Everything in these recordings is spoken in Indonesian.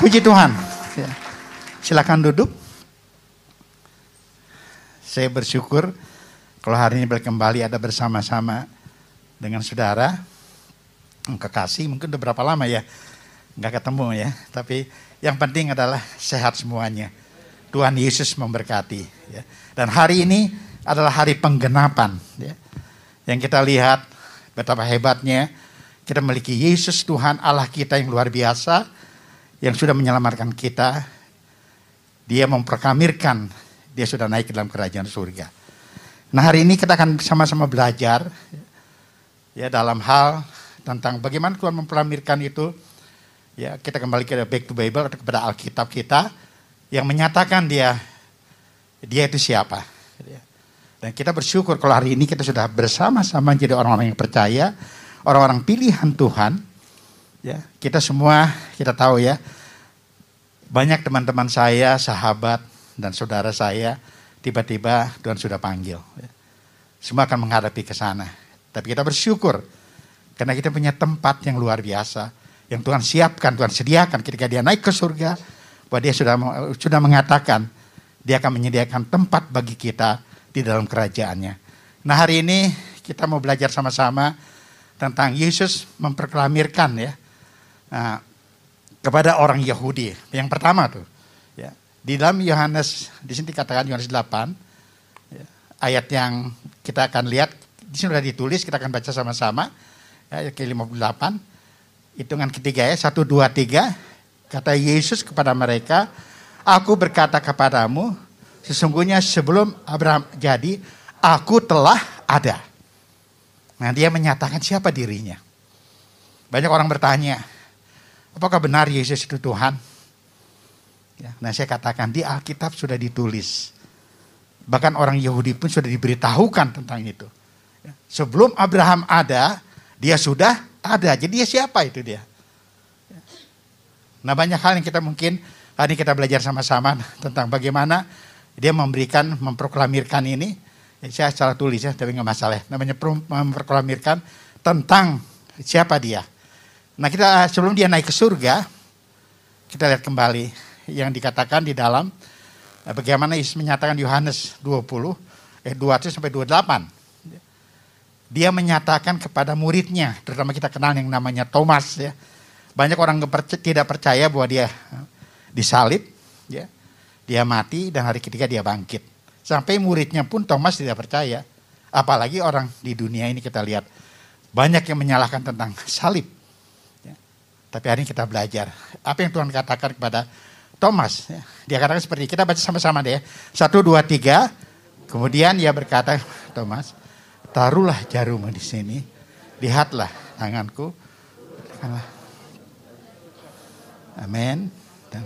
Puji Tuhan. Ya. Silakan duduk. Saya bersyukur kalau hari ini kembali ada bersama-sama dengan saudara. Kekasih mungkin udah berapa lama ya nggak ketemu ya. Tapi yang penting adalah sehat semuanya. Tuhan Yesus memberkati. Ya. Dan hari ini adalah hari penggenapan. Ya. Yang kita lihat betapa hebatnya kita memiliki Yesus Tuhan Allah kita yang luar biasa yang sudah menyelamatkan kita, dia memproklamirkan dia sudah naik ke dalam kerajaan surga. Nah hari ini kita akan sama-sama belajar ya dalam hal tentang bagaimana Tuhan memproklamirkan itu. Ya kita kembali ke back to Bible atau kepada Alkitab kita yang menyatakan dia dia itu siapa. Dan kita bersyukur kalau hari ini kita sudah bersama-sama jadi orang-orang yang percaya, orang-orang pilihan Tuhan Ya, kita semua kita tahu ya. Banyak teman-teman saya, sahabat dan saudara saya tiba-tiba Tuhan sudah panggil. Ya. Semua akan menghadapi ke sana. Tapi kita bersyukur karena kita punya tempat yang luar biasa yang Tuhan siapkan, Tuhan sediakan ketika dia naik ke surga, bahwa dia sudah sudah mengatakan dia akan menyediakan tempat bagi kita di dalam kerajaannya. Nah hari ini kita mau belajar sama-sama tentang Yesus memproklamirkan ya Nah, kepada orang Yahudi. Yang pertama tuh, ya, di dalam Yohanes di sini dikatakan Yohanes 8 ya, ayat yang kita akan lihat di sini sudah ditulis kita akan baca sama-sama ya, ayat ke-58 hitungan ketiga ya satu dua tiga kata Yesus kepada mereka aku berkata kepadamu sesungguhnya sebelum Abraham jadi aku telah ada. Nah dia menyatakan siapa dirinya. Banyak orang bertanya Apakah benar Yesus itu Tuhan? Ya, nah saya katakan di Alkitab sudah ditulis. Bahkan orang Yahudi pun sudah diberitahukan tentang itu. Ya, sebelum Abraham ada, dia sudah ada. Jadi dia siapa itu dia? Ya. Nah banyak hal yang kita mungkin hari kita belajar sama-sama tentang bagaimana dia memberikan, memproklamirkan ini. Ya, saya salah tulis ya, tapi nggak masalah. Namanya memproklamirkan tentang siapa dia. Nah kita sebelum dia naik ke surga, kita lihat kembali yang dikatakan di dalam eh, bagaimana Yesus menyatakan Yohanes 20 eh 20 sampai 28. Dia menyatakan kepada muridnya, terutama kita kenal yang namanya Thomas ya. Banyak orang tidak percaya bahwa dia eh, disalib, ya. Dia mati dan hari ketiga dia bangkit. Sampai muridnya pun Thomas tidak percaya. Apalagi orang di dunia ini kita lihat banyak yang menyalahkan tentang salib tapi hari ini kita belajar. Apa yang Tuhan katakan kepada Thomas. Ya. Dia katakan seperti ini. Kita baca sama-sama deh. Satu, dua, tiga. Kemudian dia berkata, Thomas, taruhlah jarum di sini. Lihatlah tanganku. Amin. Dan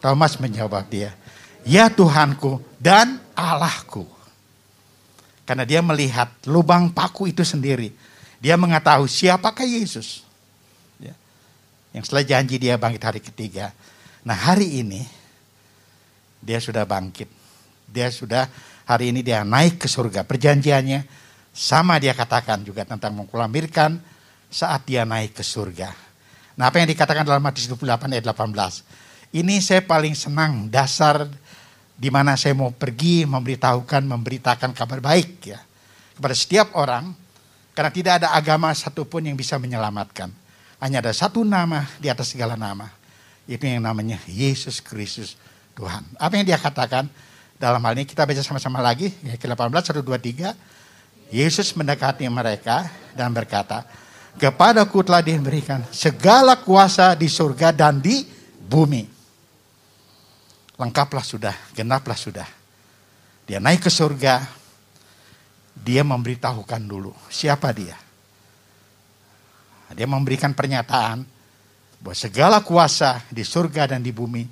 Thomas menjawab dia, Ya Tuhanku dan Allahku. Karena dia melihat lubang paku itu sendiri dia mengetahui siapakah Yesus. Ya. Yang setelah janji dia bangkit hari ketiga. Nah hari ini dia sudah bangkit. Dia sudah hari ini dia naik ke surga. Perjanjiannya sama dia katakan juga tentang mengkulamirkan saat dia naik ke surga. Nah apa yang dikatakan dalam Matius 28 ayat 18. Ini saya paling senang dasar di mana saya mau pergi memberitahukan, memberitakan kabar baik ya. Kepada setiap orang karena tidak ada agama satupun yang bisa menyelamatkan. Hanya ada satu nama di atas segala nama. Itu yang namanya Yesus Kristus Tuhan. Apa yang dia katakan dalam hal ini kita baca sama-sama lagi. Ya, ke-18, 1, 2, 3. Yesus mendekati mereka dan berkata, Kepadaku telah diberikan segala kuasa di surga dan di bumi. Lengkaplah sudah, genaplah sudah. Dia naik ke surga, dia memberitahukan dulu siapa dia. Dia memberikan pernyataan bahwa segala kuasa di surga dan di bumi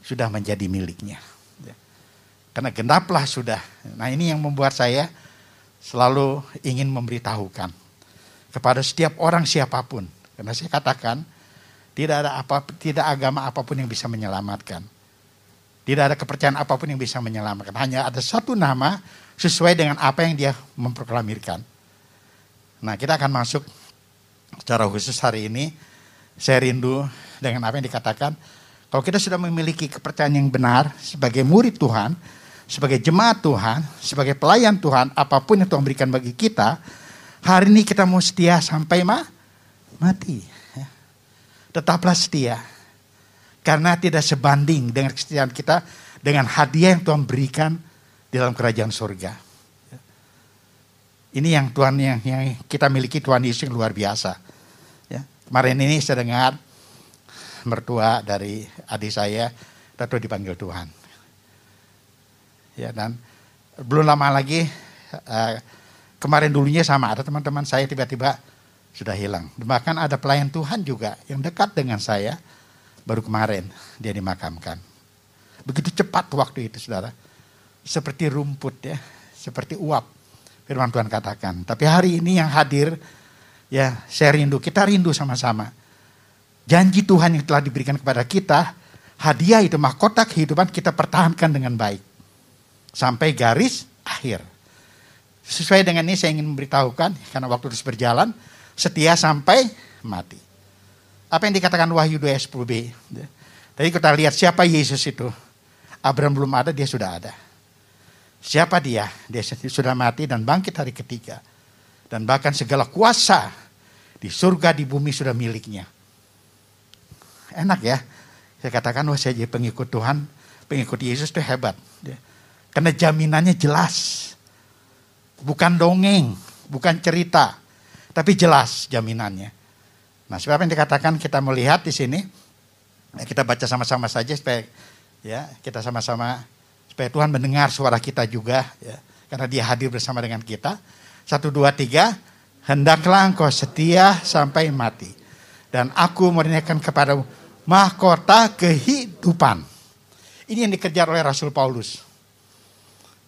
sudah menjadi miliknya. Ya. Karena genaplah sudah. Nah ini yang membuat saya selalu ingin memberitahukan kepada setiap orang siapa pun. Karena saya katakan tidak ada apa tidak agama apa pun yang bisa menyelamatkan. Tidak ada kepercayaan apa pun yang bisa menyelamatkan. Hanya ada satu nama sesuai dengan apa yang dia memproklamirkan. Nah kita akan masuk secara khusus hari ini saya rindu dengan apa yang dikatakan. Kalau kita sudah memiliki kepercayaan yang benar sebagai murid Tuhan, sebagai jemaat Tuhan, sebagai pelayan Tuhan, apa pun yang Tuhan berikan bagi kita, hari ini kita mau setia sampai ma mati. Ya. Tetaplah setia. Karena tidak sebanding dengan kesetiaan kita dengan hadiah yang Tuhan berikan di dalam kerajaan surga. Ini yang Tuhan yang, yang kita miliki Tuhan Yesus yang luar biasa. Ya. Kemarin ini saya dengar mertua dari adik saya, Dato dipanggil Tuhan. Ya dan belum lama lagi uh, kemarin dulunya sama ada teman-teman saya tiba-tiba sudah hilang. Bahkan ada pelayan Tuhan juga yang dekat dengan saya baru kemarin dia dimakamkan. Begitu cepat waktu itu saudara. Seperti rumput ya, seperti uap. Firman Tuhan katakan. Tapi hari ini yang hadir ya saya rindu, kita rindu sama-sama janji Tuhan yang telah diberikan kepada kita, hadiah itu mahkota kehidupan kita pertahankan dengan baik. Sampai garis akhir. Sesuai dengan ini saya ingin memberitahukan, karena waktu terus berjalan, setia sampai mati. Apa yang dikatakan Wahyu 2 ayat 10b. Tadi kita lihat siapa Yesus itu. Abraham belum ada, dia sudah ada. Siapa dia? Dia sudah mati dan bangkit hari ketiga. Dan bahkan segala kuasa di surga, di bumi sudah miliknya enak ya. Saya katakan, wah saya jadi pengikut Tuhan, pengikut Yesus itu hebat. Karena jaminannya jelas. Bukan dongeng, bukan cerita, tapi jelas jaminannya. Nah, sebab yang dikatakan kita melihat di sini, ya kita baca sama-sama saja supaya ya kita sama-sama supaya Tuhan mendengar suara kita juga, ya, karena Dia hadir bersama dengan kita. Satu, dua, tiga, hendaklah engkau setia sampai mati. Dan aku merinakan kepada mahkota kehidupan. Ini yang dikejar oleh Rasul Paulus.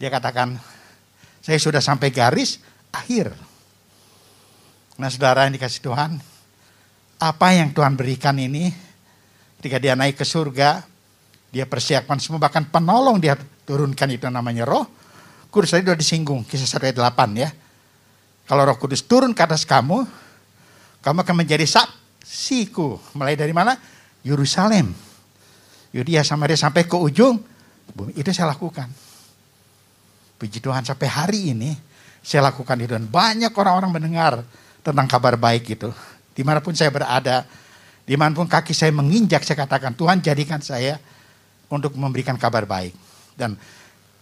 Dia katakan, saya sudah sampai garis akhir. Nah saudara yang dikasih Tuhan, apa yang Tuhan berikan ini, ketika dia naik ke surga, dia persiapkan semua, bahkan penolong dia turunkan itu namanya roh. Kudus tadi sudah disinggung, kisah 1 ayat 8 ya. Kalau roh kudus turun ke atas kamu, kamu akan menjadi saksiku. Mulai dari mana? Yerusalem. Yudea Samaria sampai ke ujung bumi. Itu saya lakukan. Puji Tuhan sampai hari ini saya lakukan itu. Dan banyak orang-orang mendengar tentang kabar baik itu. Di mana pun saya berada, di mana pun kaki saya menginjak, saya katakan Tuhan jadikan saya untuk memberikan kabar baik. Dan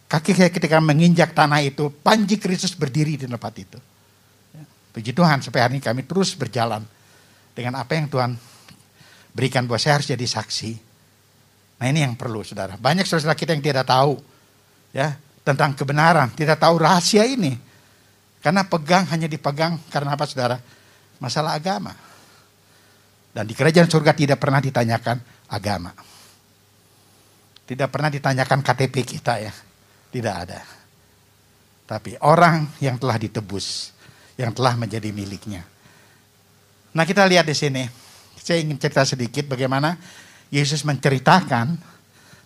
kaki saya ketika menginjak tanah itu, panji Kristus berdiri di tempat itu. Puji Tuhan sampai hari ini kami terus berjalan dengan apa yang Tuhan berikan buat saya harus jadi saksi. Nah ini yang perlu saudara. Banyak saudara kita yang tidak tahu ya tentang kebenaran, tidak tahu rahasia ini. Karena pegang hanya dipegang karena apa saudara? Masalah agama. Dan di kerajaan surga tidak pernah ditanyakan agama. Tidak pernah ditanyakan KTP kita ya. Tidak ada. Tapi orang yang telah ditebus, yang telah menjadi miliknya. Nah kita lihat di sini saya ingin cerita sedikit bagaimana Yesus menceritakan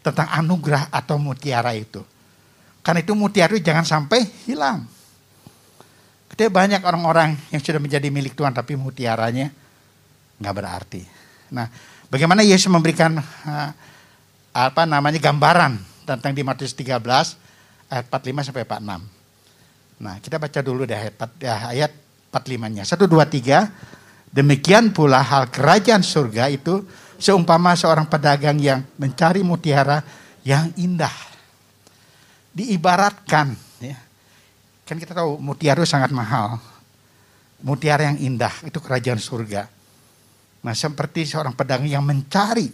tentang anugerah atau mutiara itu. Karena itu mutiara itu jangan sampai hilang. Ketika banyak orang-orang yang sudah menjadi milik Tuhan tapi mutiaranya nggak berarti. Nah, bagaimana Yesus memberikan uh, apa namanya gambaran tentang di Matius 13 ayat 45 sampai 46. Nah, kita baca dulu deh ayat, ayat 45-nya. 1 2 3 Demikian pula hal kerajaan surga itu seumpama seorang pedagang yang mencari mutiara yang indah. Diibaratkan. Kan kita tahu mutiara itu sangat mahal. Mutiara yang indah itu kerajaan surga. Nah seperti seorang pedagang yang mencari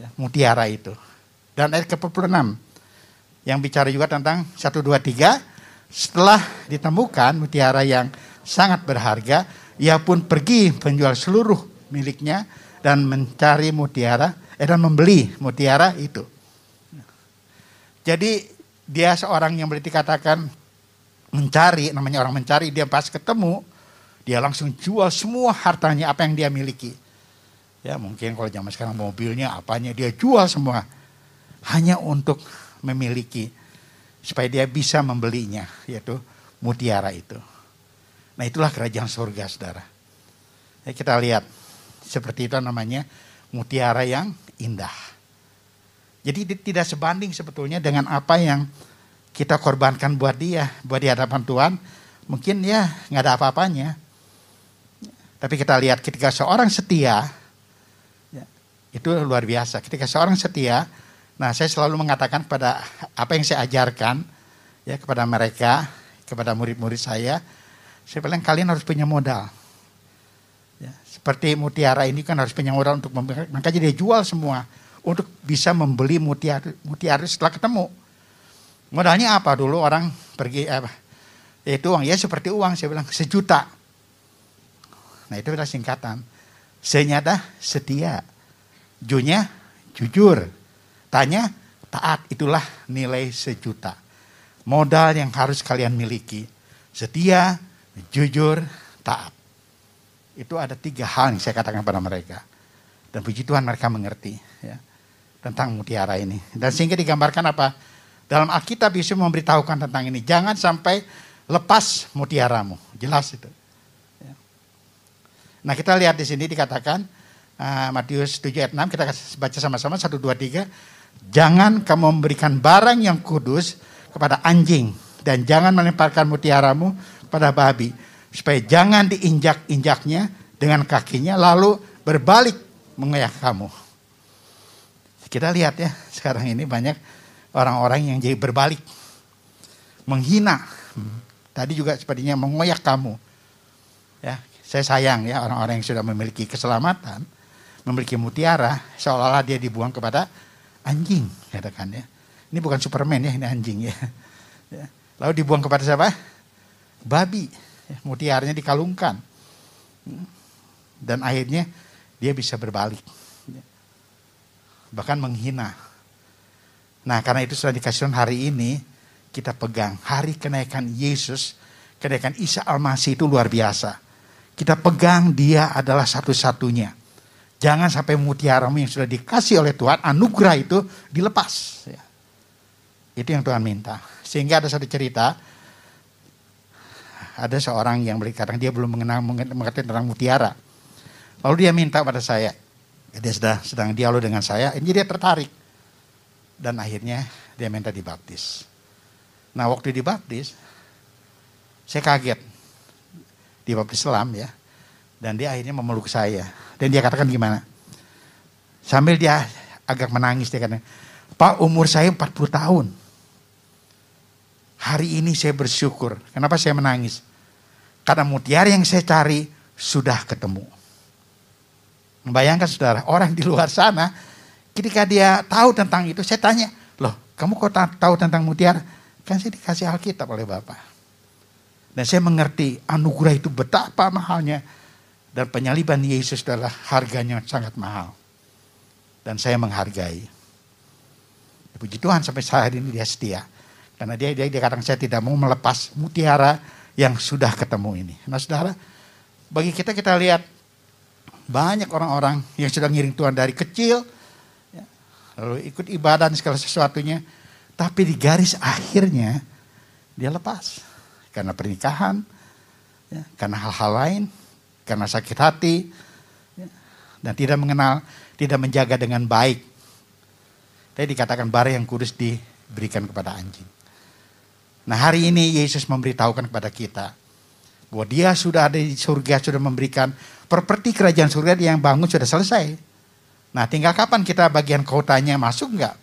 ya, mutiara itu. Dan ayat ke-46 yang bicara juga tentang 1, 2, 3. Setelah ditemukan mutiara yang sangat berharga, ia pun pergi menjual seluruh miliknya dan mencari mutiara, eh, dan membeli mutiara itu. Jadi dia seorang yang berarti katakan mencari, namanya orang mencari, dia pas ketemu, dia langsung jual semua hartanya apa yang dia miliki. Ya mungkin kalau zaman sekarang mobilnya apanya dia jual semua. Hanya untuk memiliki supaya dia bisa membelinya yaitu mutiara itu. Nah itulah kerajaan surga saudara. Ya, kita lihat seperti itu namanya mutiara yang indah. Jadi tidak sebanding sebetulnya dengan apa yang kita korbankan buat dia, buat di hadapan Tuhan. Mungkin ya nggak ada apa-apanya. Tapi kita lihat ketika seorang setia, ya, itu luar biasa. Ketika seorang setia, nah saya selalu mengatakan pada apa yang saya ajarkan ya kepada mereka, kepada murid-murid saya, saya bilang kalian harus punya modal. Ya, seperti mutiara ini kan harus punya modal untuk makanya dia jual semua untuk bisa membeli mutiara, mutiara setelah ketemu. Modalnya apa dulu orang pergi apa? itu uang ya seperti uang saya bilang sejuta Nah itu adalah singkatan. Senyada setia. Junya jujur. Tanya taat. Itulah nilai sejuta. Modal yang harus kalian miliki. Setia, jujur, taat. Itu ada tiga hal yang saya katakan pada mereka. Dan puji Tuhan mereka mengerti. Ya, tentang mutiara ini. Dan sehingga digambarkan apa? Dalam Alkitab Yesus memberitahukan tentang ini. Jangan sampai lepas mutiaramu. Jelas itu. Nah kita lihat di sini dikatakan uh, Matius 7 ayat 6 kita baca sama-sama 1 2 3 jangan kamu memberikan barang yang kudus kepada anjing dan jangan melemparkan mutiaramu kepada babi supaya jangan diinjak-injaknya dengan kakinya lalu berbalik mengoyak kamu. Kita lihat ya sekarang ini banyak orang-orang yang jadi berbalik menghina. Tadi juga sepertinya mengoyak kamu. Ya, saya sayang ya orang-orang yang sudah memiliki keselamatan, memiliki mutiara, seolah-olah dia dibuang kepada anjing, katakan ya. Ini bukan Superman ya, ini anjing ya. ya. Lalu dibuang kepada siapa? Babi. Ya, mutiaranya dikalungkan. Dan akhirnya dia bisa berbalik. Ya. Bahkan menghina. Nah karena itu sudah dikasih hari ini, kita pegang hari kenaikan Yesus, kenaikan Isa Al-Masih itu luar biasa kita pegang dia adalah satu-satunya. Jangan sampai mutiaramu yang sudah dikasih oleh Tuhan, anugerah itu dilepas. Ya. Itu yang Tuhan minta. Sehingga ada satu cerita, ada seorang yang berkata dia belum mengenal mengerti tentang mutiara. Lalu dia minta pada saya, dia sedang, sedang dialog dengan saya, ini dia tertarik. Dan akhirnya dia minta dibaptis. Nah waktu dibaptis, saya kaget di baptis Islam ya. Dan dia akhirnya memeluk saya. Dan dia katakan gimana? Sambil dia agak menangis dia katakan, Pak umur saya 40 tahun. Hari ini saya bersyukur. Kenapa saya menangis? Karena mutiara yang saya cari sudah ketemu. Bayangkan saudara, orang di luar sana, ketika dia tahu tentang itu, saya tanya, loh kamu kok tahu tentang mutiara? Kan saya dikasih Alkitab oleh Bapak. Dan saya mengerti anugerah itu betapa mahalnya. Dan penyaliban Yesus adalah harganya sangat mahal. Dan saya menghargai. Puji Tuhan sampai saat ini dia setia. Karena dia, dia, dia kadang saya tidak mau melepas mutiara yang sudah ketemu ini. Nah saudara, bagi kita kita lihat banyak orang-orang yang sudah ngiring Tuhan dari kecil, ya, lalu ikut ibadah dan segala sesuatunya, tapi di garis akhirnya dia lepas karena pernikahan, ya, karena hal-hal lain, karena sakit hati, ya, dan tidak mengenal, tidak menjaga dengan baik. Tadi dikatakan bara yang kudus diberikan kepada anjing. Nah hari ini Yesus memberitahukan kepada kita bahwa dia sudah ada di surga, sudah memberikan properti kerajaan surga yang bangun sudah selesai. Nah tinggal kapan kita bagian kotanya masuk enggak?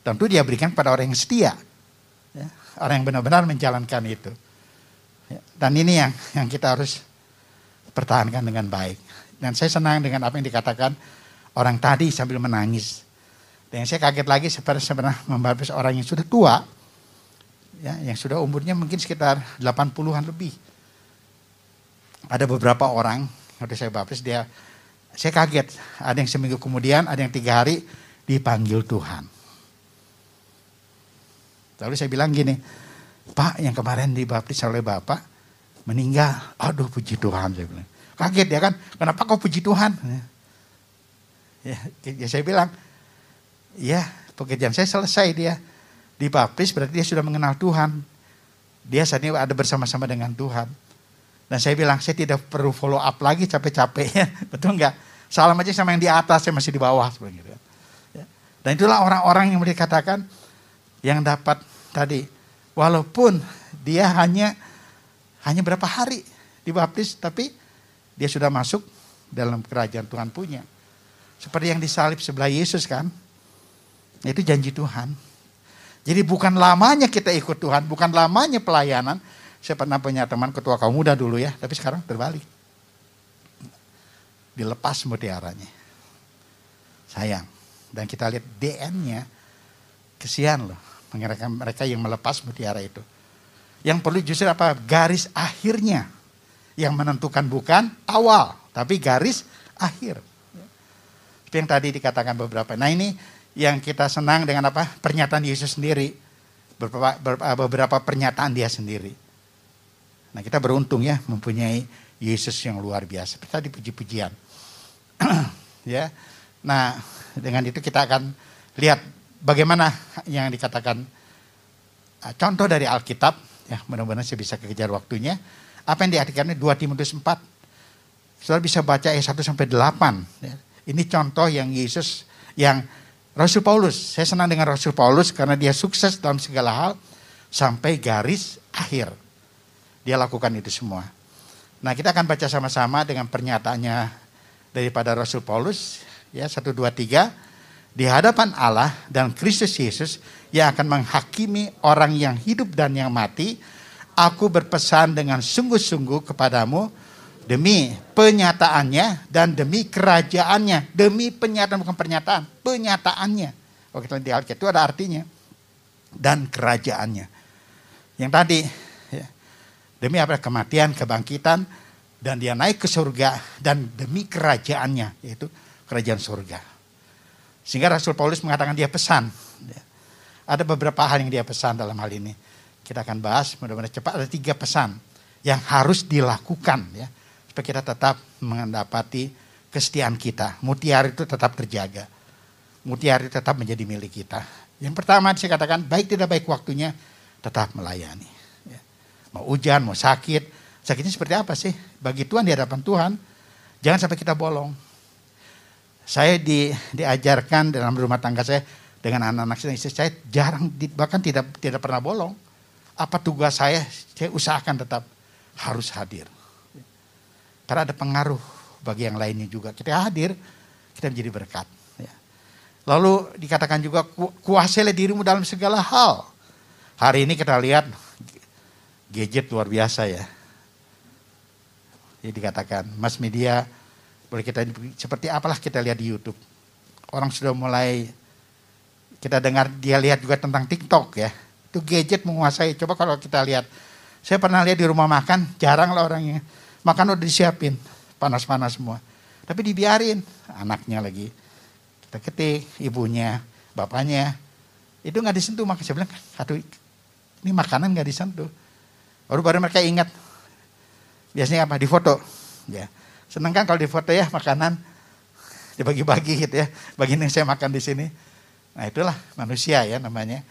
Tentu dia berikan pada orang yang setia. Ya, orang yang benar-benar menjalankan itu. Ya, dan ini yang yang kita harus pertahankan dengan baik. Dan saya senang dengan apa yang dikatakan orang tadi sambil menangis. Dan saya kaget lagi seperti sebenarnya membaptis orang yang sudah tua, ya, yang sudah umurnya mungkin sekitar 80-an lebih. Ada beberapa orang, waktu saya baptis dia, saya kaget. Ada yang seminggu kemudian, ada yang tiga hari dipanggil Tuhan. Lalu saya bilang gini, Pak yang kemarin dibaptis oleh Bapak meninggal. Aduh puji Tuhan saya bilang. Kaget ya kan, kenapa kau puji Tuhan? Ya, ya saya bilang, ya pekerjaan saya selesai dia. Dibaptis berarti dia sudah mengenal Tuhan. Dia saat ini ada bersama-sama dengan Tuhan. Dan saya bilang, saya tidak perlu follow up lagi capek-capek ya. Betul nggak? Salam aja sama yang di atas, saya masih di bawah. Gitu. Ya. Dan itulah orang-orang yang dikatakan yang dapat tadi. Walaupun dia hanya hanya berapa hari dibaptis, tapi dia sudah masuk dalam kerajaan Tuhan punya. Seperti yang disalib sebelah Yesus kan. Itu janji Tuhan. Jadi bukan lamanya kita ikut Tuhan, bukan lamanya pelayanan, saya pernah punya teman ketua kaum muda dulu ya, tapi sekarang terbalik. Dilepas mutiaranya. Sayang. Dan kita lihat DN-nya, kesian loh. Mereka, mereka yang melepas mutiara itu. Yang perlu justru apa? Garis akhirnya. Yang menentukan bukan awal, tapi garis akhir. Seperti yang tadi dikatakan beberapa. Nah ini yang kita senang dengan apa? Pernyataan Yesus sendiri. Beberapa, beberapa pernyataan dia sendiri. Nah kita beruntung ya mempunyai Yesus yang luar biasa. Kita dipuji-pujian. ya. Nah dengan itu kita akan lihat bagaimana yang dikatakan uh, contoh dari Alkitab. Ya mudah-mudahan saya bisa kejar waktunya. Apa yang diartikannya 2 Timotius 4. Saudara bisa baca ayat 1 sampai 8. Ya. Ini contoh yang Yesus yang Rasul Paulus. Saya senang dengan Rasul Paulus karena dia sukses dalam segala hal sampai garis akhir. Dia lakukan itu semua. Nah kita akan baca sama-sama dengan pernyataannya daripada Rasul Paulus. Ya, satu dua tiga Di hadapan Allah dan Kristus Yesus yang akan menghakimi orang yang hidup dan yang mati. Aku berpesan dengan sungguh-sungguh kepadamu demi penyataannya dan demi kerajaannya. Demi penyataan bukan pernyataan, penyataannya. Kita di Alkitab itu ada artinya. Dan kerajaannya. Yang tadi Demi apa? Kematian, kebangkitan, dan dia naik ke surga, dan demi kerajaannya, yaitu kerajaan surga. Sehingga Rasul Paulus mengatakan dia pesan. Ada beberapa hal yang dia pesan dalam hal ini. Kita akan bahas, mudah-mudahan cepat. Ada tiga pesan yang harus dilakukan ya supaya kita tetap mendapati kesetiaan kita. Mutiara itu tetap terjaga. Mutiara itu tetap menjadi milik kita. Yang pertama saya katakan baik tidak baik waktunya tetap melayani. Mau hujan, mau sakit. Sakitnya seperti apa sih? Bagi Tuhan di hadapan Tuhan, jangan sampai kita bolong. Saya di, diajarkan dalam rumah tangga saya dengan anak-anak saya, saya jarang bahkan tidak tidak pernah bolong. Apa tugas saya? Saya usahakan tetap harus hadir. Karena ada pengaruh bagi yang lainnya juga. Kita hadir, kita menjadi berkat. Ya. Lalu dikatakan juga kuasailah dirimu dalam segala hal. Hari ini kita lihat gadget luar biasa ya. Jadi dikatakan, mass media boleh kita seperti apalah kita lihat di YouTube. Orang sudah mulai kita dengar dia lihat juga tentang TikTok ya. Itu gadget menguasai. Coba kalau kita lihat, saya pernah lihat di rumah makan, jarang lah orangnya. Makan udah disiapin, panas-panas semua. Tapi dibiarin, anaknya lagi. Kita ketik, ibunya, bapaknya. Itu nggak disentuh, maka saya bilang, aduh ini makanan nggak disentuh. Baru-baru mereka ingat. Biasanya apa? Di foto. Ya. Senang kan kalau di foto ya makanan dibagi-bagi gitu ya. Begini saya makan di sini. Nah itulah manusia ya namanya.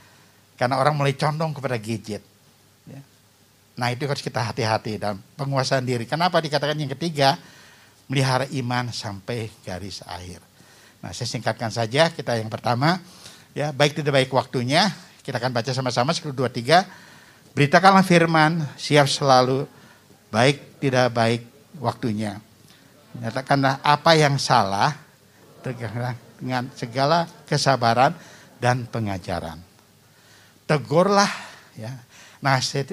Karena orang mulai condong kepada gadget. Ya. Nah itu harus kita hati-hati dalam penguasaan diri. Kenapa dikatakan yang ketiga? Melihara iman sampai garis akhir. Nah saya singkatkan saja kita yang pertama. Ya baik tidak baik waktunya. Kita akan baca sama-sama. 1, 2, 3 Beritakanlah firman, siap selalu, baik tidak baik waktunya. Nyatakanlah apa yang salah dengan segala kesabaran dan pengajaran. Tegurlah, ya,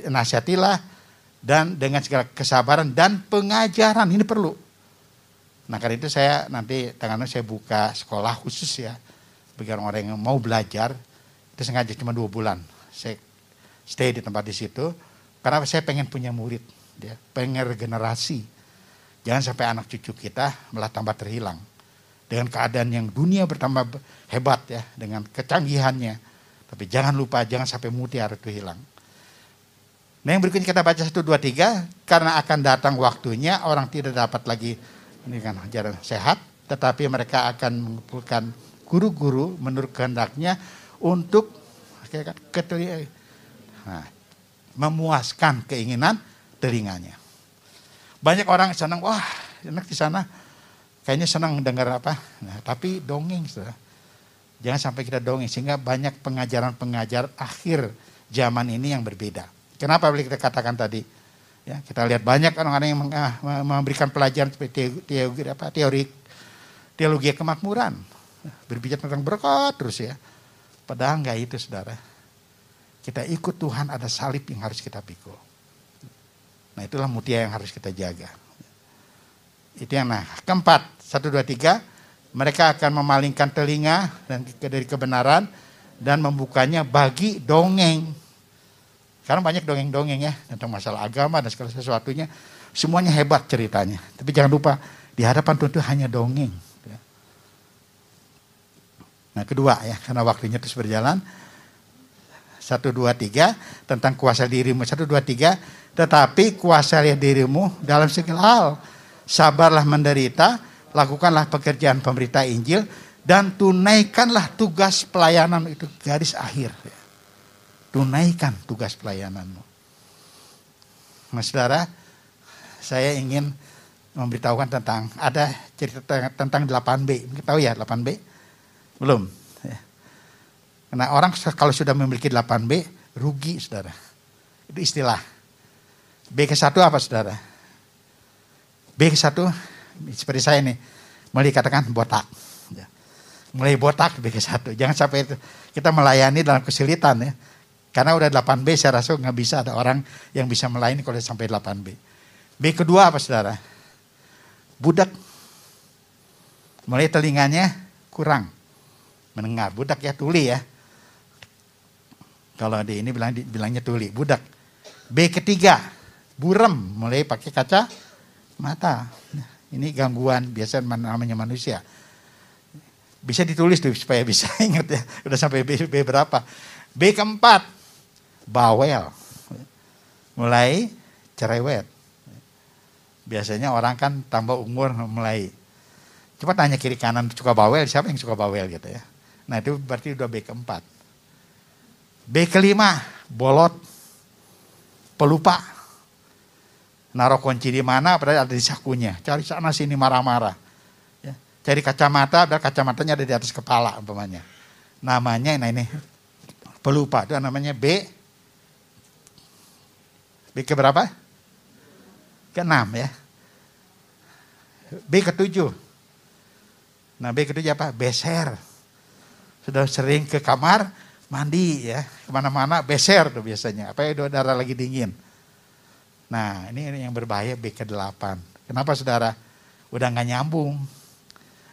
nasihatilah dan dengan segala kesabaran dan pengajaran ini perlu. Nah karena itu saya nanti tangannya saya buka sekolah khusus ya bagi orang-orang yang mau belajar itu sengaja cuma dua bulan. Saya stay di tempat di situ karena saya pengen punya murid, ya, pengen regenerasi. Jangan sampai anak cucu kita malah tambah terhilang dengan keadaan yang dunia bertambah hebat ya dengan kecanggihannya. Tapi jangan lupa jangan sampai mutiara itu hilang. Nah yang berikutnya kita baca satu dua tiga karena akan datang waktunya orang tidak dapat lagi ini kan ajaran sehat, tetapi mereka akan mengumpulkan guru-guru menurut kehendaknya untuk Nah, memuaskan keinginan telinganya. Banyak orang senang, wah enak di sana. Kayaknya senang dengar apa. Nah, tapi dongeng, saudara. Jangan sampai kita dongeng, sehingga banyak pengajaran-pengajar akhir zaman ini yang berbeda. Kenapa boleh kita katakan tadi? Ya, kita lihat banyak orang-orang yang ah, memberikan pelajaran seperti teori, apa, teori teologi kemakmuran. Berbicara tentang berkat terus ya. Padahal enggak itu saudara. Kita ikut Tuhan ada salib yang harus kita pikul. Nah itulah mutia yang harus kita jaga. Itu yang nah. Keempat, satu dua tiga, mereka akan memalingkan telinga dan dari kebenaran dan membukanya bagi dongeng. Karena banyak dongeng-dongeng ya tentang masalah agama dan segala sesuatunya. Semuanya hebat ceritanya. Tapi jangan lupa di hadapan Tuhan itu hanya dongeng. Nah kedua ya, karena waktunya terus berjalan. Satu, dua, tiga, tentang kuasa dirimu. Satu, dua, tiga, tetapi kuasa dirimu dalam segala hal. Sabarlah menderita, lakukanlah pekerjaan pemberita Injil, dan tunaikanlah tugas pelayanan itu garis akhir. Tunaikan tugas pelayananmu. Mas saudara, saya ingin memberitahukan tentang, ada cerita tentang 8B. Mungkin tahu ya 8B? Belum. Karena orang kalau sudah memiliki 8B, rugi saudara. Itu istilah. B ke satu apa saudara? B ke satu seperti saya nih, mulai katakan botak. Ya. Mulai botak B ke satu. Jangan sampai itu. kita melayani dalam kesulitan ya. Karena udah 8B saya rasa nggak bisa ada orang yang bisa melayani kalau sampai 8B. B kedua apa saudara? Budak. Mulai telinganya kurang mendengar. Budak ya tuli ya. Kalau di ini bilang bilangnya tuli, budak. B ketiga, burem, mulai pakai kaca mata. Ini gangguan biasa namanya manusia. Bisa ditulis tuh supaya bisa ingat ya. Udah sampai B, B berapa. B keempat, bawel. Mulai cerewet. Biasanya orang kan tambah umur mulai. Coba tanya kiri kanan suka bawel, siapa yang suka bawel gitu ya. Nah itu berarti udah B keempat. B kelima, bolot, pelupa. Naruh kunci di mana, padahal ada di sakunya. Cari sana sini marah-marah. Ya. Cari kacamata, padahal kacamatanya ada di atas kepala umpamanya. Namanya, nah ini, pelupa. Itu namanya B. B ke berapa? Ke enam ya. B ketujuh. Nah B ketujuh apa? Beser sudah sering ke kamar mandi ya. Ke mana-mana beser tuh biasanya. Apa ya darah lagi dingin. Nah ini yang berbahaya B ke-8 kenapa saudara? Udah nggak nyambung.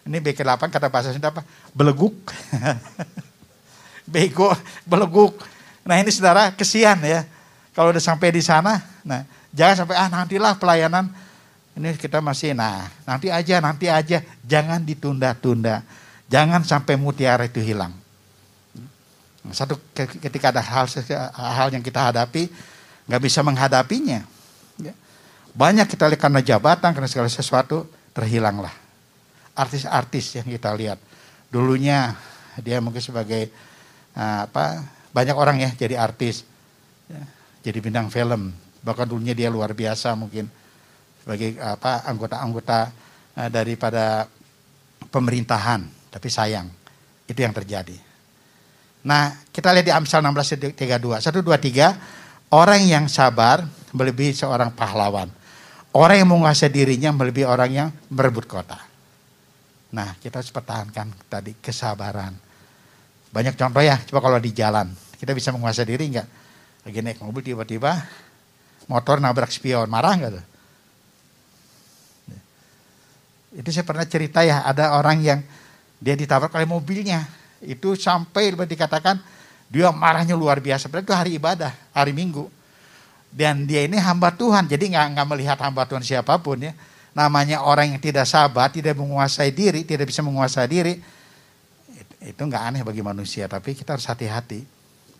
Ini B ke-8 kata bahasa Sunda apa? Beleguk. Bego beleguk. Nah ini saudara kesian ya. Kalau udah sampai di sana nah jangan sampai ah nantilah pelayanan. Ini kita masih nah nanti aja nanti aja. Jangan ditunda-tunda. Jangan sampai mutiara itu hilang. Satu ketika ada hal hal yang kita hadapi, nggak bisa menghadapinya. Ya. Banyak kita lihat karena jabatan, karena segala sesuatu terhilanglah. Artis-artis yang kita lihat, dulunya dia mungkin sebagai uh, apa banyak orang ya jadi artis, ya, jadi bintang film. Bahkan dulunya dia luar biasa mungkin sebagai apa anggota-anggota uh, daripada pemerintahan tapi sayang, itu yang terjadi. Nah, kita lihat di Amsal 16 32. 1 2 3, orang yang sabar melebihi seorang pahlawan. Orang yang menguasai dirinya melebihi orang yang merebut kota. Nah, kita harus pertahankan tadi kesabaran. Banyak contoh ya, coba kalau di jalan, kita bisa menguasai diri enggak? Lagi naik mobil tiba-tiba motor nabrak spion, marah enggak tuh? Itu saya pernah cerita ya, ada orang yang dia ditabrak oleh mobilnya. Itu sampai dikatakan dia marahnya luar biasa. Berarti itu hari ibadah, hari Minggu. Dan dia ini hamba Tuhan, jadi nggak nggak melihat hamba Tuhan siapa pun ya. Namanya orang yang tidak sabar, tidak menguasai diri, tidak bisa menguasai diri, itu nggak aneh bagi manusia. Tapi kita harus hati-hati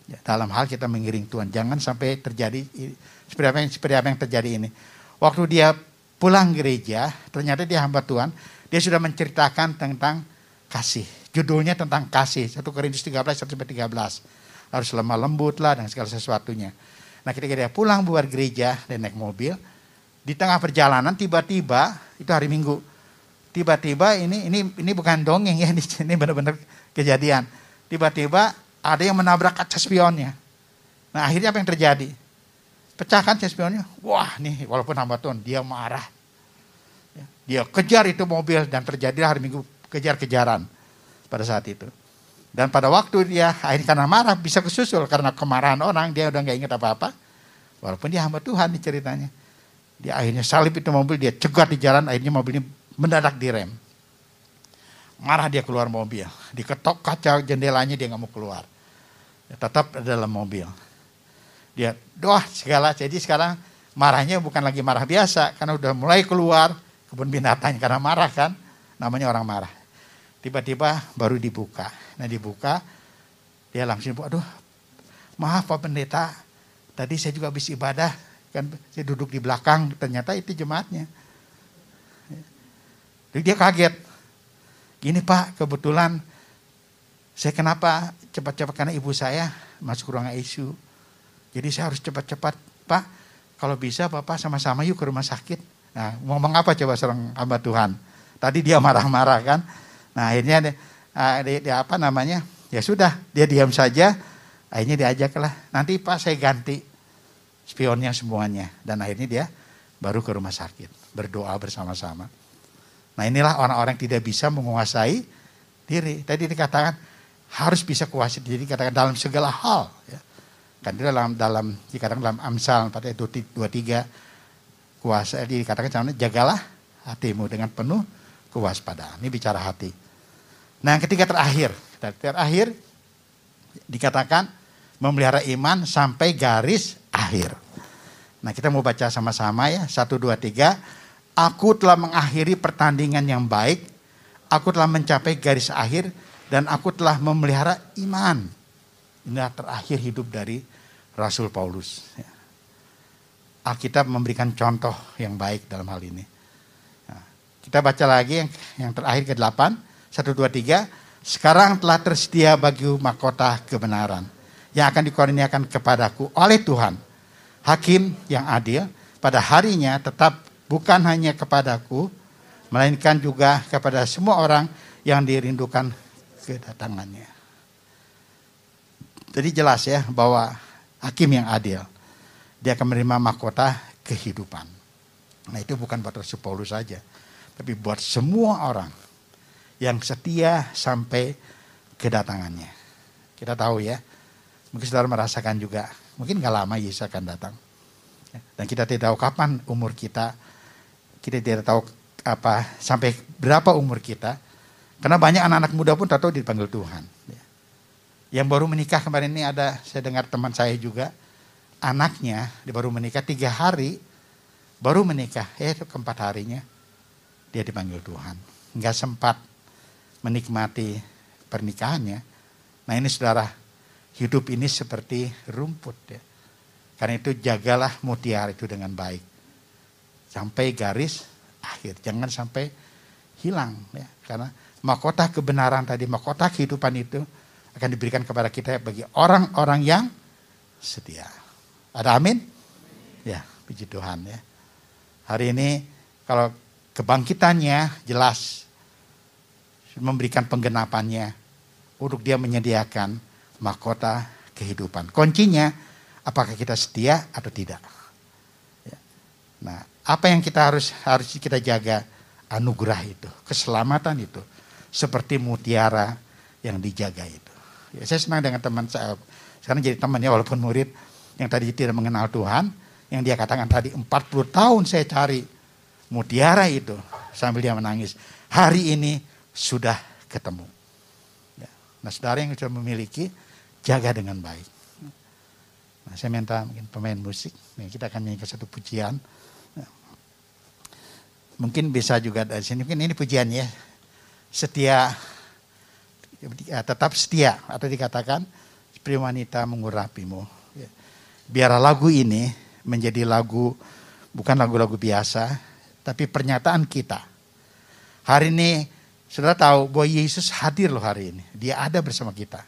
ya, dalam hal kita mengiring Tuhan. Jangan sampai terjadi seperti apa yang, seperti apa yang terjadi ini. Waktu dia pulang gereja, ternyata dia hamba Tuhan, dia sudah menceritakan tentang kasih. Judulnya tentang kasih. 1 Korintus 13 sampai 13. Harus lemah lembut lah dan segala sesuatunya. Nah ketika dia pulang buat gereja dan naik mobil, Di tengah perjalanan tiba-tiba itu hari Minggu. Tiba-tiba ini ini ini bukan dongeng ya, ini benar-benar kejadian. Tiba-tiba ada yang menabrak kaca spionnya. Nah akhirnya apa yang terjadi? Pecahkan kaca spionnya. Wah nih walaupun hamba Tuhan dia marah. Ya, dia kejar itu mobil dan terjadi hari Minggu kejar-kejaran pada saat itu. Dan pada waktu dia akhirnya karena marah bisa kesusul karena kemarahan orang dia udah nggak ingat apa-apa. Walaupun dia hamba Tuhan nih ceritanya. Dia akhirnya salib itu mobil dia cegat di jalan akhirnya mobil ini mendadak direm. Marah dia keluar mobil. Diketok kaca jendelanya dia nggak mau keluar. Dia tetap dalam mobil. Dia doa segala. Jadi sekarang marahnya bukan lagi marah biasa karena udah mulai keluar kebun binatang karena marah kan. Namanya orang marah. Tiba-tiba baru dibuka. Nah dibuka, dia langsung, aduh maaf Pak Pendeta, tadi saya juga habis ibadah, kan saya duduk di belakang, ternyata itu jemaatnya. Jadi dia kaget. Gini Pak, kebetulan saya kenapa cepat-cepat karena ibu saya masuk ruang ICU. Jadi saya harus cepat-cepat, Pak, kalau bisa Bapak sama-sama yuk ke rumah sakit. Nah, ngomong apa coba seorang hamba Tuhan? Tadi dia marah-marah kan, Nah akhirnya dia, uh, dia, dia apa namanya? Ya sudah, dia diam saja. Akhirnya diajaklah, nanti Pak saya ganti spionnya semuanya. Dan akhirnya dia baru ke rumah sakit, berdoa bersama-sama. Nah inilah orang-orang tidak bisa menguasai diri. Tadi dikatakan harus bisa kuasai diri, katakan dalam segala hal. Ya. Kan dalam dalam dikatakan dalam Amsal 4 ayat 23 kuasa dikatakan jagalah hatimu dengan penuh kewaspadaan. Ini bicara hati. Nah, ketiga terakhir, terakhir dikatakan memelihara iman sampai garis akhir. Nah, kita mau baca sama-sama ya. Satu, dua, tiga. Aku telah mengakhiri pertandingan yang baik. Aku telah mencapai garis akhir. Dan aku telah memelihara iman. Inilah terakhir hidup dari Rasul Paulus. Ya. Alkitab memberikan contoh yang baik dalam hal ini. Nah, kita baca lagi yang, yang terakhir ke-8. Satu, dua, tiga. Sekarang telah tersedia bagi mahkota kebenaran yang akan dikurniakan kepadaku oleh Tuhan. Hakim yang adil pada harinya tetap bukan hanya kepadaku, melainkan juga kepada semua orang yang dirindukan kedatangannya. Jadi jelas ya bahwa hakim yang adil, dia akan menerima mahkota kehidupan. Nah itu bukan buat Rasul Paulus saja, tapi buat semua orang yang setia sampai kedatangannya. Kita tahu ya, mungkin saudara merasakan juga, mungkin gak lama Yesus akan datang. Dan kita tidak tahu kapan umur kita, kita tidak tahu apa sampai berapa umur kita. Karena banyak anak-anak muda pun tahu dipanggil Tuhan. Yang baru menikah kemarin ini ada, saya dengar teman saya juga, anaknya dia baru menikah tiga hari, baru menikah, eh keempat harinya dia dipanggil Tuhan. Nggak sempat menikmati pernikahannya. Nah ini saudara, hidup ini seperti rumput ya. Karena itu jagalah mutiara itu dengan baik. Sampai garis akhir, jangan sampai hilang ya. Karena mahkota kebenaran tadi, mahkota kehidupan itu akan diberikan kepada kita bagi orang-orang yang setia. Ada amin? Ya, puji Tuhan ya. Hari ini kalau kebangkitannya jelas memberikan penggenapannya untuk dia menyediakan mahkota kehidupan. Kuncinya apakah kita setia atau tidak. Ya. Nah, apa yang kita harus harus kita jaga anugerah itu, keselamatan itu, seperti mutiara yang dijaga itu. Ya, saya senang dengan teman saya, sekarang jadi temannya walaupun murid yang tadi tidak mengenal Tuhan, yang dia katakan tadi 40 tahun saya cari mutiara itu sambil dia menangis. Hari ini sudah ketemu. Ya. Nah saudara yang sudah memiliki, jaga dengan baik. Nah, saya minta mungkin pemain musik, nah, kita akan nyanyikan satu pujian. Ya. Mungkin bisa juga dari sini, mungkin ini pujian ya. Setia, ya, tetap setia, atau dikatakan, seperti wanita mengurapimu. Biar lagu ini menjadi lagu, bukan lagu-lagu biasa, tapi pernyataan kita. Hari ini Saudara tahu bahwa Yesus hadir loh hari ini. Dia ada bersama kita.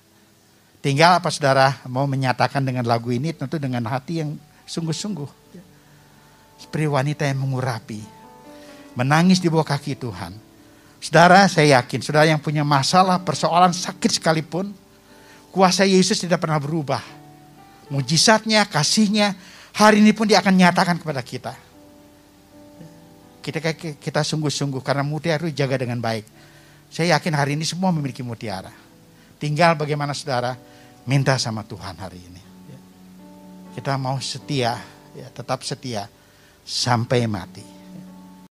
Tinggal apa saudara mau menyatakan dengan lagu ini tentu dengan hati yang sungguh-sungguh. Seperti wanita yang mengurapi. Menangis di bawah kaki Tuhan. Saudara, saya yakin, saudara yang punya masalah, persoalan sakit sekalipun, kuasa Yesus tidak pernah berubah. Mujizatnya, kasihnya, hari ini pun dia akan nyatakan kepada kita. Kita kita sungguh-sungguh karena mutiara itu jaga dengan baik. Saya yakin hari ini semua memiliki mutiara. Tinggal bagaimana saudara minta sama Tuhan hari ini. Kita mau setia, ya, tetap setia sampai mati.